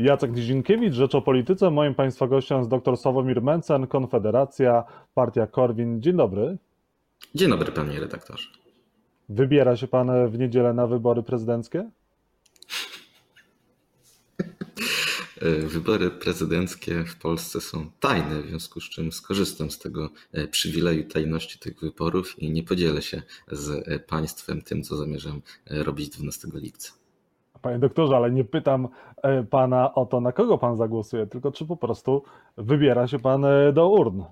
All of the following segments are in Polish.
Jacek Nizinkiewicz, Rzecz o Polityce. Moim Państwa gościem jest dr Sławomir Mencen, Konfederacja, Partia Korwin. Dzień dobry. Dzień dobry, panie redaktorze. Wybiera się pan w niedzielę na wybory prezydenckie? Wybory prezydenckie w Polsce są tajne, w związku z czym skorzystam z tego e, przywileju tajności tych wyborów i nie podzielę się z e, państwem tym, co zamierzam e, robić 12 lipca. Panie doktorze, ale nie pytam pana o to, na kogo pan zagłosuje, tylko czy po prostu wybiera się pan do urn.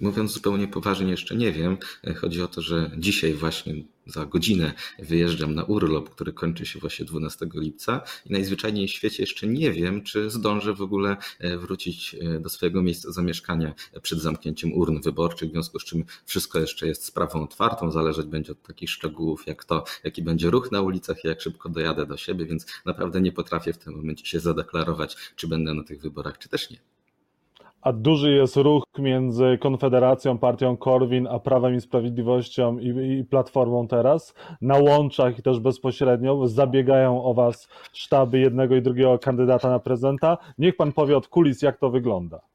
Mówiąc zupełnie poważnie, jeszcze nie wiem. Chodzi o to, że dzisiaj właśnie za godzinę wyjeżdżam na urlop, który kończy się właśnie 12 lipca i najzwyczajniej w świecie jeszcze nie wiem, czy zdążę w ogóle e, wrócić e, do swojego miejsca zamieszkania przed zamknięciem urn wyborczych, w związku z czym wszystko jeszcze jest sprawą otwartą, zależeć będzie od takich szczegółów jak to, jaki będzie ruch na ulicach i jak szybko dojadę do siebie, więc naprawdę nie potrafię w tym momencie się zadeklarować, czy będę na tych wyborach, czy też nie. A duży jest ruch między Konfederacją, partią Korwin, a Prawem i Sprawiedliwością i, i, Platformą teraz. Na łączach i też bezpośrednio zabiegają o was sztaby jednego i drugiego kandydata na prezydenta. Niech pan powie od kulis, jak to wygląda.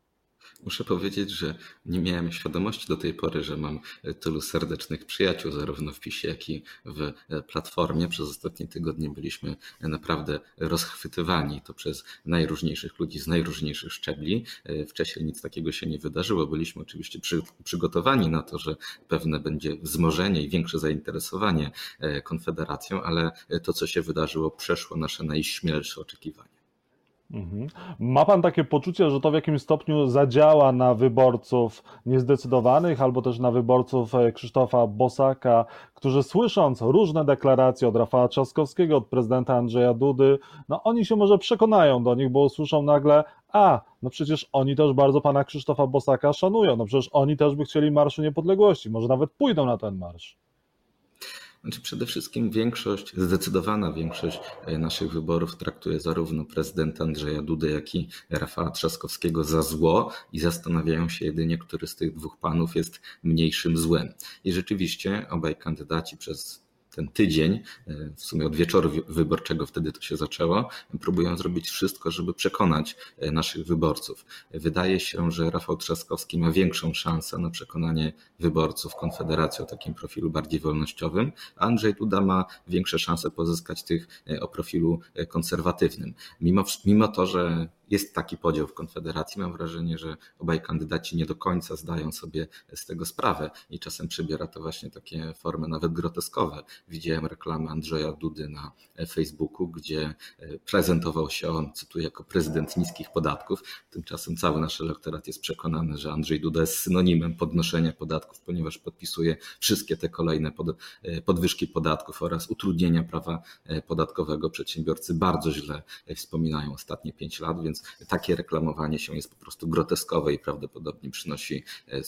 Muszę powiedzieć, że nie miałem świadomości do tej pory, że mam tylu serdecznych przyjaciół, zarówno w PiSie, jak i w Platformie. Przez ostatnie tygodnie byliśmy naprawdę rozchwytywani to przez najróżniejszych ludzi z najróżniejszych szczebli. Wcześniej nic takiego się nie wydarzyło. Byliśmy oczywiście przy, przygotowani na to, że pewne będzie wzmożenie i większe zainteresowanie Konfederacją, ale to, co się wydarzyło, przeszło nasze najśmielsze oczekiwania. Mhm. Ma pan takie poczucie, że to w jakimś stopniu zadziała na wyborców niezdecydowanych, albo też na wyborców e, Krzysztofa Bosaka, którzy słysząc różne deklaracje od Rafała Trzaskowskiego, od prezydenta Andrzeja Dudy, no oni się może przekonają do nich, bo usłyszą nagle, a, no przecież oni też bardzo pana Krzysztofa Bosaka szanują, no przecież oni też by chcieli Marszu Niepodległości, może nawet pójdą na ten marsz. Znaczy przede wszystkim większość, zdecydowana większość e, naszych wyborów traktuje zarówno prezydenta Andrzeja Dudę, jak i Rafała Trzaskowskiego za zło i zastanawiają się jedynie, który z tych dwóch panów jest mniejszym złem. I rzeczywiście obaj kandydaci przez ten tydzień, e, w sumie od wieczoru wyborczego wtedy to się zaczęło, próbują zrobić wszystko, żeby przekonać e, naszych wyborców. Wydaje się, że Rafał Trzaskowski ma większą szansę na przekonanie wyborców Konfederacji o takim profilu bardziej wolnościowym, a Andrzej Duda ma większe szanse pozyskać tych e, o profilu konserwatywnym. Mimo, mimo to, że jest taki podział w Konfederacji. Mam wrażenie, że obaj kandydaci nie do końca zdają sobie z tego sprawę i czasem przybiera to właśnie takie formy nawet groteskowe. Widziałem reklamę Andrzeja Dudy na Facebooku, gdzie e, prezentował się on, cytuję, jako prezydent niskich podatków. Tymczasem cały nasz elektorat jest przekonany, że Andrzej Duda jest synonimem podnoszenia podatków, ponieważ podpisuje wszystkie te kolejne e, podwyżki podatków oraz utrudnienia prawa e, podatkowego. Przedsiębiorcy bardzo źle wspominają ostatnie pięć lat, więc więc takie reklamowanie się jest po prostu groteskowe i prawdopodobnie przynosi e, e,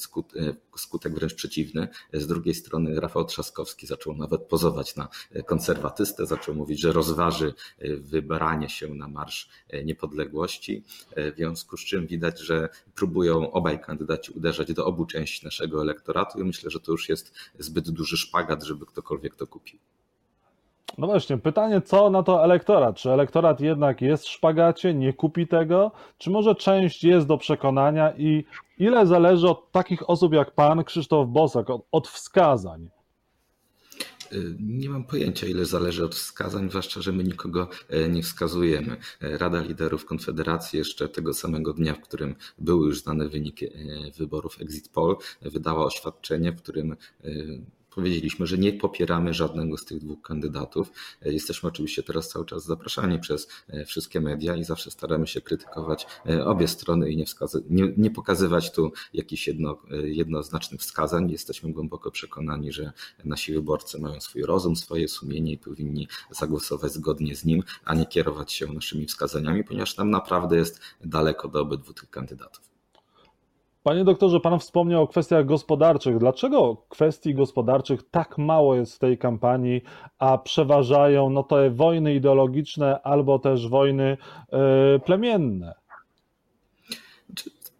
skutek wręcz przeciwny. Z drugiej strony Rafał Trzaskowski zaczął nawet pozować na konserwatystę, zaczął mówić, że rozważy e, wybranie się na Marsz Niepodległości, w związku z czym widać, że próbują obaj kandydaci uderzać do obu części naszego elektoratu i myślę, że to już jest zbyt duży szpagat, żeby ktokolwiek to kupił. No właśnie, pytanie, co na to elektorat? Czy elektorat jednak jest w szpagacie, nie kupi tego, czy może część jest do przekonania i ile zależy od takich osób jak pan Krzysztof Bosak, od, od wskazań? Nie mam pojęcia, ile zależy od wskazań, zwłaszcza, że my nikogo e, nie wskazujemy. E, Rada Liderów Konfederacji jeszcze tego samego dnia, w którym były już znane wyniki e, wyborów Exit Poll, wydała oświadczenie, w którym powiedzieliśmy, że nie popieramy żadnego z tych dwóch kandydatów. Jesteśmy oczywiście teraz cały czas zapraszani przez e, wszystkie media i zawsze staramy się krytykować e, obie strony i nie, nie, nie pokazywać tu jakichś jedno, e, jednoznacznych wskazań. Jesteśmy głęboko przekonani, że nasi wyborcy mają swój rozum, swoje sumienie i powinni zagłosować zgodnie z nim, a nie kierować się naszymi wskazaniami, ponieważ nam naprawdę jest daleko do obydwu tych kandydatów. Panie doktorze, pan wspomniał o kwestiach gospodarczych. Dlaczego kwestii gospodarczych tak mało jest w tej kampanii, a przeważają no te wojny ideologiczne albo też wojny yy, plemienne?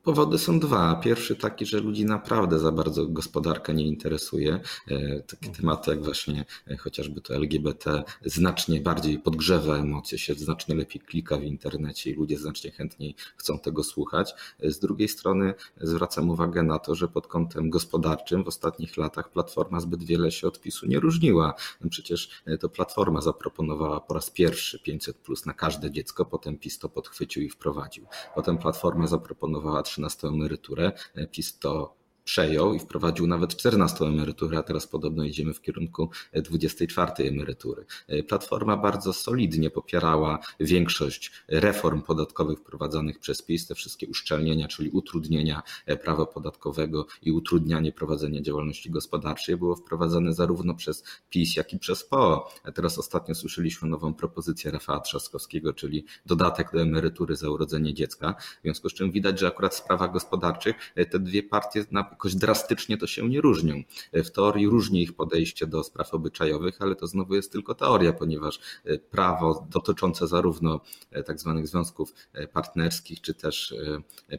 Powody są dwa. Pierwszy taki, że ludzi naprawdę za bardzo gospodarka nie interesuje. E, takie mhm. tematy jak właśnie e, chociażby to LGBT znacznie bardziej podgrzewa emocje, się znacznie lepiej klika w internecie i ludzie znacznie chętniej chcą tego słuchać. E, z drugiej strony zwracam uwagę na to, że pod kątem gospodarczym w ostatnich latach Platforma zbyt wiele się od PiSu nie różniła. Przecież to Platforma zaproponowała po raz pierwszy 500 plus na każde dziecko, potem PiS to podchwycił i wprowadził. Potem Platforma zaproponowała 13 emeryturę. PiS to przejął i wprowadził nawet 14 emeryturę, a teraz podobno idziemy w kierunku 24 emerytury. Platforma bardzo solidnie popierała większość reform podatkowych wprowadzanych przez PiS, te wszystkie uszczelnienia, czyli utrudnienia prawa podatkowego i utrudnianie prowadzenia działalności gospodarczej było wprowadzane zarówno przez PiS, jak i przez PO. A teraz ostatnio słyszeliśmy nową propozycję Rafała Trzaskowskiego, czyli dodatek do emerytury za urodzenie dziecka, w związku z czym widać, że akurat w sprawach gospodarczych te dwie partie na jakoś drastycznie to się nie różnią. W teorii różni ich podejście do spraw obyczajowych, ale to znowu jest tylko teoria, ponieważ e, prawo dotyczące zarówno e, tak zwanych związków e, partnerskich, czy też,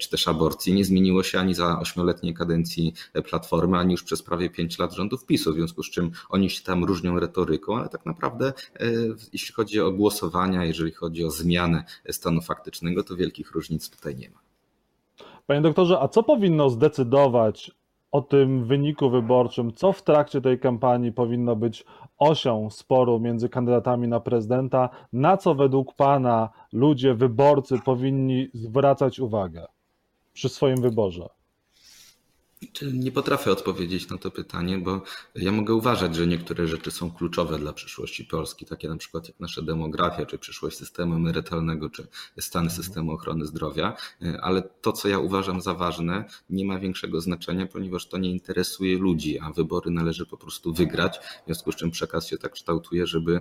czy też aborcji nie zmieniło się ani za ośmioletniej kadencji Platformy, ani już przez prawie pięć lat rządów PiSu, w związku z czym oni się tam różnią retoryką, ale tak naprawdę jeśli chodzi o głosowania, jeżeli chodzi o zmianę stanu faktycznego, to wielkich różnic tutaj nie ma. Panie doktorze, a co powinno zdecydować o tym wyniku wyborczym, co w trakcie tej kampanii powinno być osią sporu między kandydatami na prezydenta, na co według Pana ludzie, wyborcy powinni zwracać uwagę przy swoim wyborze? Nie potrafię odpowiedzieć na to pytanie, bo ja mogę uważać, że niektóre rzeczy są kluczowe dla przyszłości Polski, takie na przykład jak nasza demografia, czy przyszłość systemu emerytalnego, czy stan mhm. systemu ochrony zdrowia, ale to, co ja uważam za ważne, nie ma większego znaczenia, ponieważ to nie interesuje ludzi, a wybory należy po prostu wygrać, w związku z czym przekaz się tak kształtuje, żeby e,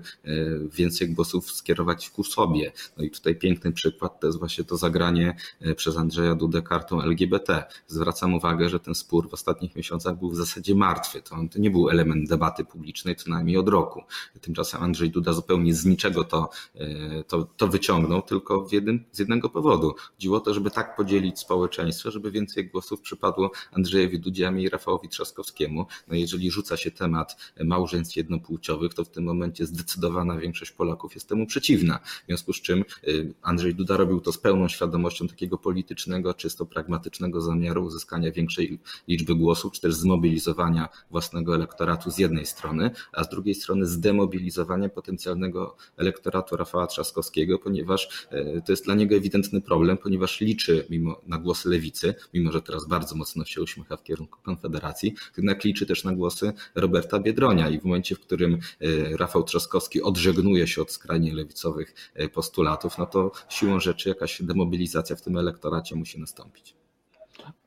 więcej głosów skierować ku sobie. No i tutaj piękny przykład to jest właśnie to zagranie e, przez Andrzeja Dudę kartą LGBT. Zwracam uwagę, że ten spór w ostatnich miesiącach był w zasadzie martwy. To, to nie był element debaty publicznej co najmniej od roku. Tymczasem Andrzej Duda zupełnie z niczego to, e, to, to wyciągnął, tylko jednym, z jednego powodu. Chodziło o to, żeby tak podzielić społeczeństwo, żeby więcej głosów przypadło Andrzejowi Dudzie, i Rafałowi Trzaskowskiemu. No jeżeli rzuca się temat małżeństw jednopłciowych, to w tym momencie zdecydowana większość Polaków jest temu przeciwna. W związku z czym e, Andrzej Duda robił to z pełną świadomością takiego politycznego, czysto pragmatycznego zamiaru uzyskania większej liczby głosów, czy też zmobilizowania własnego elektoratu z jednej strony, a z drugiej strony zdemobilizowania potencjalnego elektoratu Rafała Trzaskowskiego, ponieważ e, to jest dla niego ewidentny problem, ponieważ liczy mimo na głosy lewicy, mimo że teraz bardzo mocno się uśmiecha w kierunku Konfederacji, jednak liczy też na głosy Roberta Biedronia i w momencie, w którym e, Rafał Trzaskowski odżegnuje się od skrajnie lewicowych e, postulatów, no to siłą rzeczy jakaś demobilizacja w tym elektoracie musi nastąpić.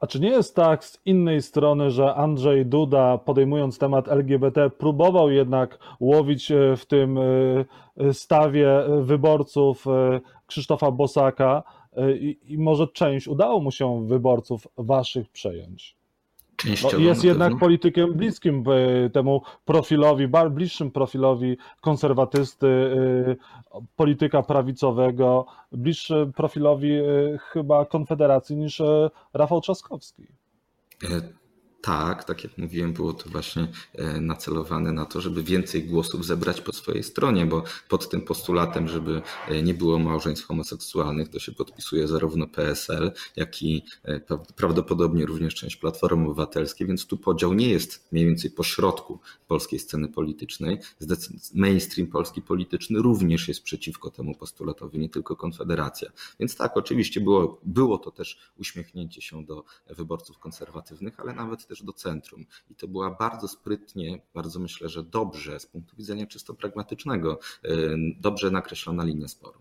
A czy nie jest tak z innej strony, że Andrzej Duda, podejmując temat LGBT, próbował jednak łowić e, w tym e, stawie wyborców e, Krzysztofa Bosaka i, i może część udało mu się wyborców waszych przejąć? No, jest jednak politykiem bliskim e, temu profilowi, bliższym profilowi konserwatysty, e, polityka prawicowego, bliższy profilowi e, chyba Konfederacji niż Rafał Trzaskowski. Tak, tak jak mówiłem, było to właśnie e, nacelowane na to, żeby więcej głosów zebrać po swojej stronie, bo pod tym postulatem, żeby e, nie było małżeństw homoseksualnych, to się podpisuje zarówno PSL, jak i e, prawdopodobnie również część Platformy Obywatelskiej, więc tu podział nie jest mniej więcej po środku polskiej sceny politycznej. Mainstream polski polityczny również jest przeciwko temu postulatowi, nie tylko Konfederacja. Więc tak, oczywiście było, było to też uśmiechnięcie się do wyborców konserwatywnych, ale nawet też do centrum. I to była bardzo sprytnie, bardzo myślę, że dobrze z punktu widzenia czysto pragmatycznego, e, dobrze nakreślona linia sporu.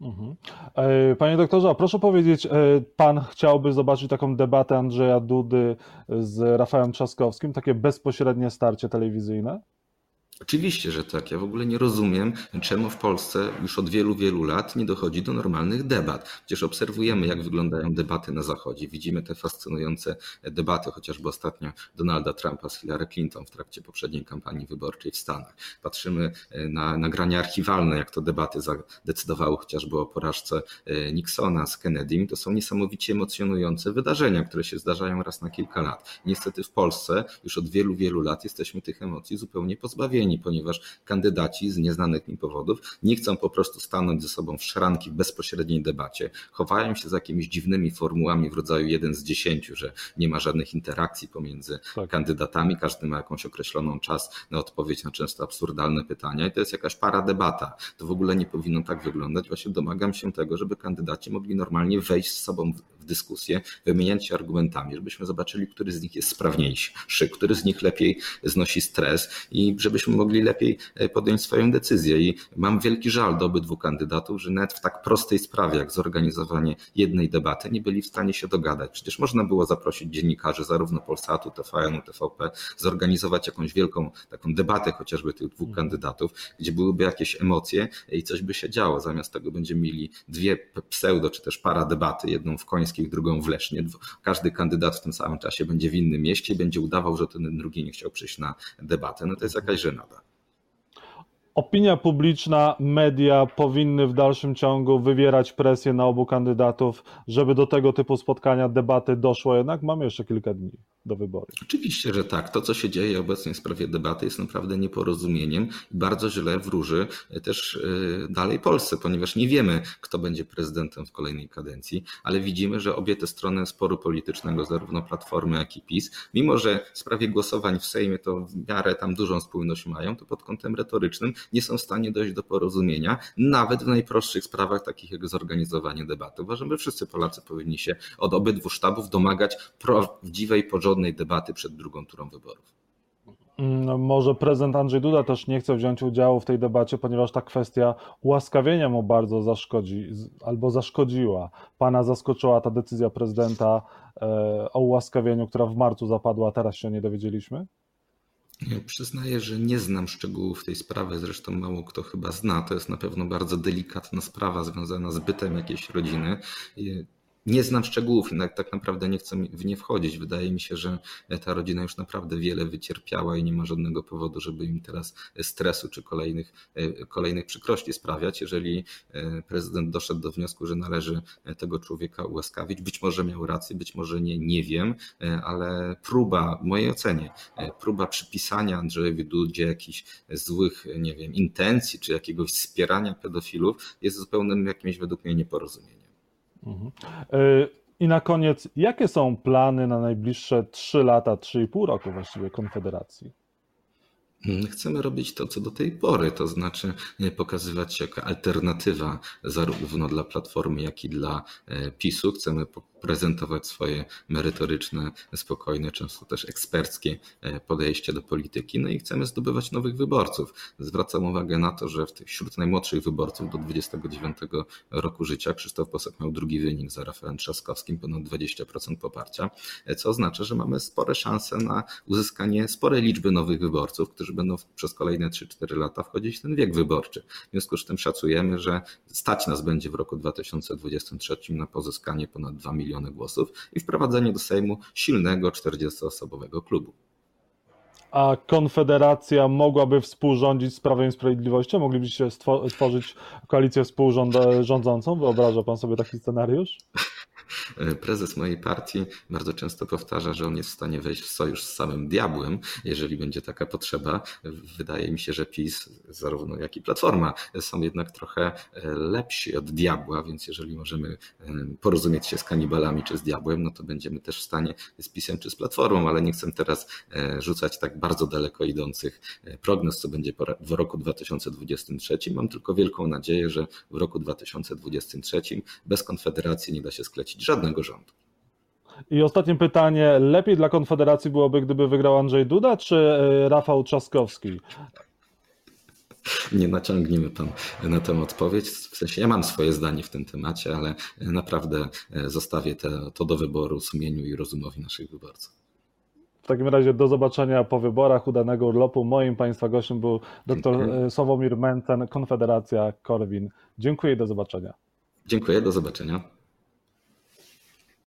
Mhm. E, panie doktorze, a proszę powiedzieć, e, pan chciałby zobaczyć taką debatę Andrzeja Dudy z Rafałem Trzaskowskim, takie bezpośrednie starcie telewizyjne? Oczywiście, że tak. Ja w ogóle nie rozumiem, czemu w Polsce już od wielu, wielu lat nie dochodzi do normalnych debat. Przecież obserwujemy, jak wyglądają debaty na Zachodzie. Widzimy te fascynujące debaty, chociażby ostatnio Donalda Trumpa z Hillary Clinton w trakcie poprzedniej kampanii wyborczej w Stanach. Patrzymy e, na nagrania archiwalne, jak to debaty zadecydowały chociażby o porażce e, Nixona z Kennedym. To są niesamowicie emocjonujące wydarzenia, które się zdarzają raz na kilka lat. Niestety w Polsce już od wielu, wielu lat jesteśmy tych emocji zupełnie pozbawieni ponieważ kandydaci z nieznanych mi powodów nie chcą po prostu stanąć ze sobą w szranki w bezpośredniej debacie, chowają się za jakimiś dziwnymi formułami w rodzaju jeden z dziesięciu, że nie ma żadnych interakcji pomiędzy tak. kandydatami, każdy ma jakąś określoną czas na odpowiedź na często absurdalne pytania i to jest jakaś para debata. To w ogóle nie powinno tak wyglądać. Właśnie domagam się tego, żeby kandydaci mogli normalnie wejść z sobą dyskusję, wymieniać się argumentami, żebyśmy zobaczyli, który z nich jest sprawniejszy, który z nich lepiej znosi stres i żebyśmy mogli lepiej e, podjąć swoją decyzję. I mam wielki żal do obydwu kandydatów, że nawet w tak prostej sprawie, jak zorganizowanie jednej debaty, nie byli w stanie się dogadać. Przecież można było zaprosić dziennikarzy zarówno Polsatu, TVN-u, TVP, zorganizować jakąś wielką taką debatę chociażby tych dwóch kandydatów, gdzie byłyby jakieś emocje i coś by się działo. Zamiast tego będziemy mieli dwie pseudo, czy też para debaty, jedną w Końskich, drugą w Lesznie. Każdy kandydat w tym samym czasie będzie w innym mieście i będzie udawał, że ten drugi nie chciał przyjść na debatę. No to jest jakaś żenada opinia publiczna, media powinny w dalszym ciągu wywierać presję na obu kandydatów, żeby do tego typu spotkania, debaty doszło jednak. Mamy jeszcze kilka dni do wyboru. Oczywiście, że tak. To, co się dzieje obecnie w sprawie debaty, jest naprawdę nieporozumieniem i bardzo źle wróży też y, dalej Polsce, ponieważ nie wiemy, kto będzie prezydentem w kolejnej kadencji, ale widzimy, że obie te strony sporu politycznego, zarówno Platformy, jak i PiS, mimo że w sprawie głosowań w Sejmie to w miarę tam dużą spójność mają, to pod kątem retorycznym nie są w stanie dojść do porozumienia, nawet w najprostszych sprawach, takich jak zorganizowanie debaty. Uważam, że wszyscy Polacy powinni się od obydwu sztabów domagać prawdziwej, porządnej debaty przed drugą turą wyborów. Mm, może prezydent Andrzej Duda też nie chce wziąć udziału w tej debacie, ponieważ ta kwestia ułaskawienia mu bardzo zaszkodzi albo zaszkodziła. Pana zaskoczyła ta decyzja prezydenta e, o ułaskawieniu, która w marcu zapadła, a teraz się nie dowiedzieliśmy? Przyznaję, że nie znam szczegółów tej sprawy, zresztą mało kto chyba zna. To jest na pewno bardzo delikatna sprawa związana z bytem jakiejś rodziny. Nie znam szczegółów, tak naprawdę nie chcę w nie wchodzić. Wydaje mi się, że ta rodzina już naprawdę wiele wycierpiała i nie ma żadnego powodu, żeby im teraz stresu czy kolejnych, kolejnych przykrości sprawiać. Jeżeli e, prezydent doszedł do wniosku, że należy tego człowieka ułaskawić, być może miał rację, być może nie, nie wiem, e, ale próba, w mojej ocenie, e, próba przypisania Andrzejowi Dudzie jakichś złych, nie wiem, intencji czy jakiegoś wspierania pedofilów jest zupełnym jakimś według mnie nieporozumieniem. Mhm. E, I na koniec, jakie są plany na najbliższe 3 lata, 3,5 roku właściwie Konfederacji? Mm, chcemy robić to, co do tej pory, to znaczy pokazywać się jako alternatywa zarówno dla Platformy, jak i dla e, PiSu. Chcemy prezentować swoje merytoryczne, spokojne, często też eksperckie e, podejście do polityki. No i chcemy zdobywać nowych wyborców. Zwracam uwagę na to, że wśród najmłodszych wyborców do 29 roku życia Krzysztof Bosak miał drugi wynik za Rafałem Trzaskowskim, ponad 20% poparcia, e, co oznacza, że mamy spore szanse na uzyskanie sporej liczby nowych wyborców, którzy będą przez kolejne 3-4 lata wchodzić w ten wiek wyborczy. W związku z tym szacujemy, że stać nas będzie w roku 2023 na pozyskanie ponad 2 miliony miliony głosów i wprowadzenie do Sejmu silnego 40-osobowego klubu. A Konfederacja mogłaby współrządzić z Prawem i Sprawiedliwością? Moglibyście stworzyć koalicję współrządzącą? Wyobraża pan sobie taki scenariusz? Prezes mojej partii bardzo często powtarza, że on jest w stanie wejść w sojusz z samym diabłem, jeżeli będzie taka potrzeba. Wydaje mi się, że PiS, zarówno jak i Platforma, są jednak trochę e, lepsi od diabła, więc jeżeli możemy e, porozumieć się z kanibalami czy z diabłem, no to będziemy też w stanie z PiSem czy z Platformą, ale nie chcę teraz e, rzucać tak bardzo daleko idących prognoz, co będzie w roku 2023. Mam tylko wielką nadzieję, że w roku 2023 bez Konfederacji nie da się sklecić żadnego rządu. I ostatnie pytanie. Lepiej dla Konfederacji byłoby, gdyby wygrał Andrzej Duda czy e, Rafał Trzaskowski? Nie naciągnijmy pan na tę odpowiedź. W sensie ja mam swoje zdanie w tym temacie, ale naprawdę e, zostawię te, to do wyboru sumieniu i rozumowi naszych wyborców. takim razie do zobaczenia po wyborach, udanego urlopu. Moim Państwa gościem był dr Dziękuję. Sławomir Mencen, Konfederacja Korwin. Dziękuję i do zobaczenia. Dziękuję, do zobaczenia.